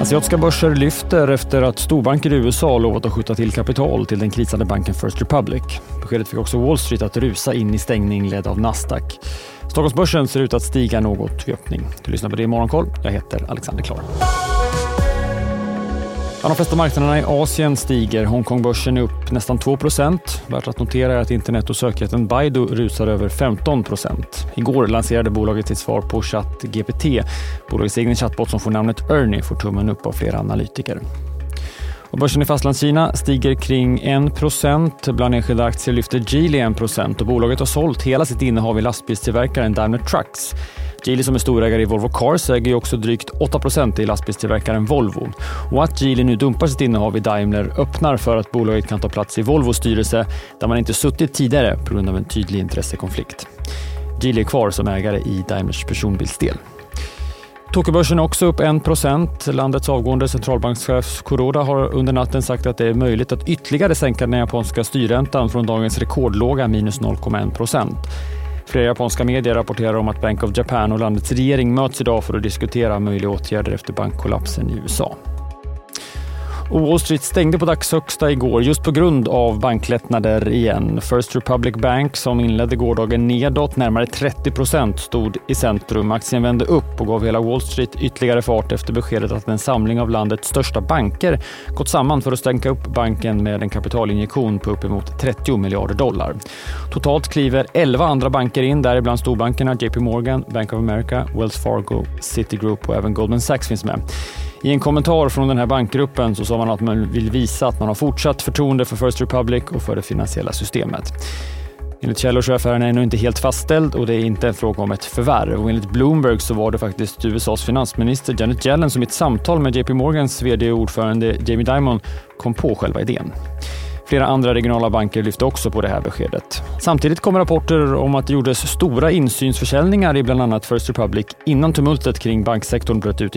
Asiatiska börser lyfter efter att storbanker i USA lovat att skjuta till kapital till den krisande banken First Republic. Beskedet fick också Wall Street att rusa in i stängning ledd av Nasdaq. Stockholmsbörsen ser ut att stiga något vid öppning. Du lyssnar på det i Morgonkoll. Jag heter Alexander Klar de flesta marknaderna i Asien stiger. Hongkongbörsen är upp nästan 2% Värt att notera är att internet och sökjätten Baidu rusar över 15% Igår lanserade bolaget sitt svar på ChatGPT. Bolagets egen chatbot som får namnet Ernie får tummen upp av flera analytiker. Och börsen i Fastlandskina stiger kring 1% Bland enskilda aktier lyfter Geely 1% och bolaget har sålt hela sitt innehav i lastbilstillverkaren Daimler Trucks. Geely som är storägare i Volvo Cars äger också drygt 8% i lastbilstillverkaren Volvo. Och att Geely nu dumpar sitt innehav i Daimler öppnar för att bolaget kan ta plats i Volvos styrelse där man inte suttit tidigare på grund av en tydlig intressekonflikt. Geely är kvar som ägare i Daimlers personbilsdel. Tokyobörsen är också upp 1% Landets avgående centralbankschef Kuroda har under natten sagt att det är möjligt att ytterligare sänka den japanska styrräntan från dagens rekordlåga minus 0,1 Flera japanska medier rapporterar om att Bank of Japan och landets regering möts idag för att diskutera möjliga åtgärder efter bankkollapsen i USA. Wall Street stängde på dagshögsta igår just på grund av banklättnader igen. First Republic Bank som inledde gårdagen nedåt, närmare 30 procent, stod i centrum. Aktien vände upp och gav hela Wall Street ytterligare fart efter beskedet att en samling av landets största banker gått samman för att stänka upp banken med en kapitalinjektion på uppemot 30 miljarder dollar. Totalt kliver 11 andra banker in, däribland storbankerna JP Morgan, Bank of America, Wells Fargo, Citigroup och även Goldman Sachs finns med. I en kommentar från den här bankgruppen så sa man att man vill visa att man har fortsatt förtroende för First Republic och för det finansiella systemet. Enligt källor så är affären ännu inte helt fastställd och det är inte en fråga om ett förvärv. Och enligt Bloomberg så var det faktiskt USAs finansminister Janet Yellen som i ett samtal med JP Morgans vd och ordförande Jamie Dimon kom på själva idén. Flera andra regionala banker lyfte också på det här beskedet. Samtidigt kom rapporter om att det gjordes stora insynsförsäljningar i bland annat First Republic innan tumultet kring banksektorn bröt ut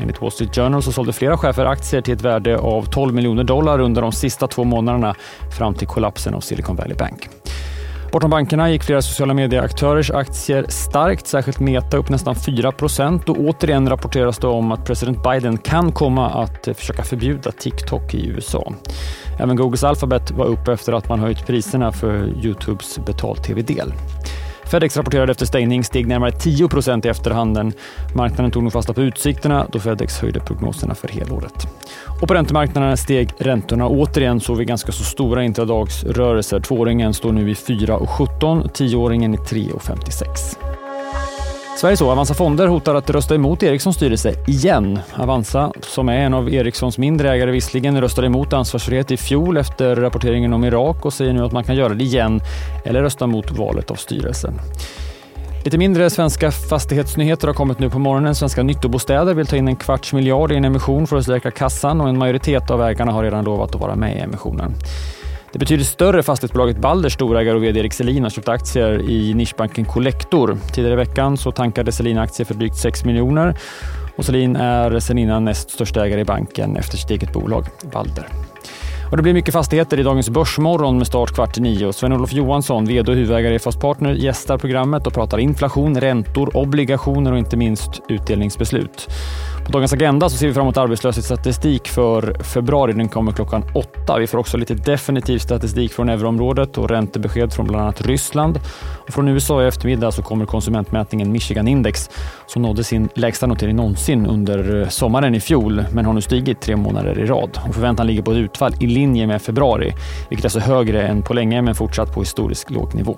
Enligt Wall Street Journal så sålde flera chefer aktier till ett värde av 12 miljoner dollar under de sista två månaderna fram till kollapsen av Silicon Valley Bank. Bortom bankerna gick flera sociala medieaktörers aktier starkt, särskilt Meta upp nästan 4% och återigen rapporteras det om att president Biden kan komma att eh, försöka förbjuda TikTok i USA. Även Googles Alphabet var upp efter att man höjt priserna för Youtubes betal-tv-del. Fedex rapporterade efter stängning steg närmare 10% i efterhanden. Marknaden tog nog fasta på utsikterna då Fedex höjde prognoserna för helåret. Och på räntemarknaderna steg räntorna. Återigen såg vi ganska så stora intradagsrörelser. Tvååringen står nu i 4,17, tioåringen i 3,56. Sverige så. Avanza Fonder hotar att rösta emot Ericssons styrelse igen. Avanza, som är en av Ericssons mindre ägare visserligen, röstade emot ansvarsfrihet i fjol efter rapporteringen om Irak och säger nu att man kan göra det igen eller rösta mot valet av styrelse. Lite mindre svenska fastighetsnyheter har kommit nu på morgonen. Svenska Nyttobostäder vill ta in en kvarts miljard i en emission för att stärka kassan och en majoritet av ägarna har redan lovat att vara med i emissionen. Det betyder större fastighetsbolaget Balders storägare och vd Erik Selin har köpt aktier i nischbanken Collector. Tidigare i veckan så tankade Selin aktier för drygt 6 miljoner och Selin är sedan innan näst största ägare i banken efter sitt eget bolag Balder. Och det blir mycket fastigheter i dagens Börsmorgon med start kvart i nio. Sven-Olof Johansson, vd och huvudägare i Fast Partner, gästar programmet och pratar inflation, räntor, obligationer och inte minst utdelningsbeslut. På dagens agenda så ser vi fram emot arbetslöshetsstatistik för februari. Den kommer klockan åtta. Vi får också lite definitiv statistik från euroområdet och räntebesked från bland annat Ryssland. Och från USA i eftermiddag så kommer konsumentmätningen Michigan Index som nådde sin lägsta notering någonsin under eh, sommaren i fjol men har nu stigit tre månader i rad. Och förväntan ligger på ett utfall i linje med februari, vilket är så högre än på länge men fortsatt på historiskt låg nivå.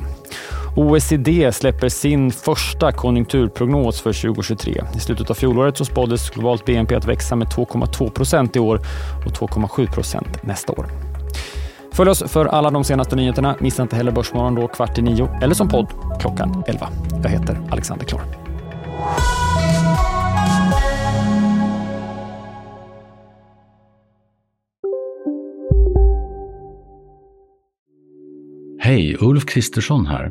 OECD släpper sin första konjunkturprognos för 2023. I slutet av fjolåret så spåddes globalt BNP att växa med 2,2 procent i år och 2,7 procent nästa år. Följ oss för alla de senaste nyheterna. Missa inte heller Börsmorgon då kvart i nio eller som podd klockan 11. Jag heter Alexander Klar. Hej, Ulf Kristersson här.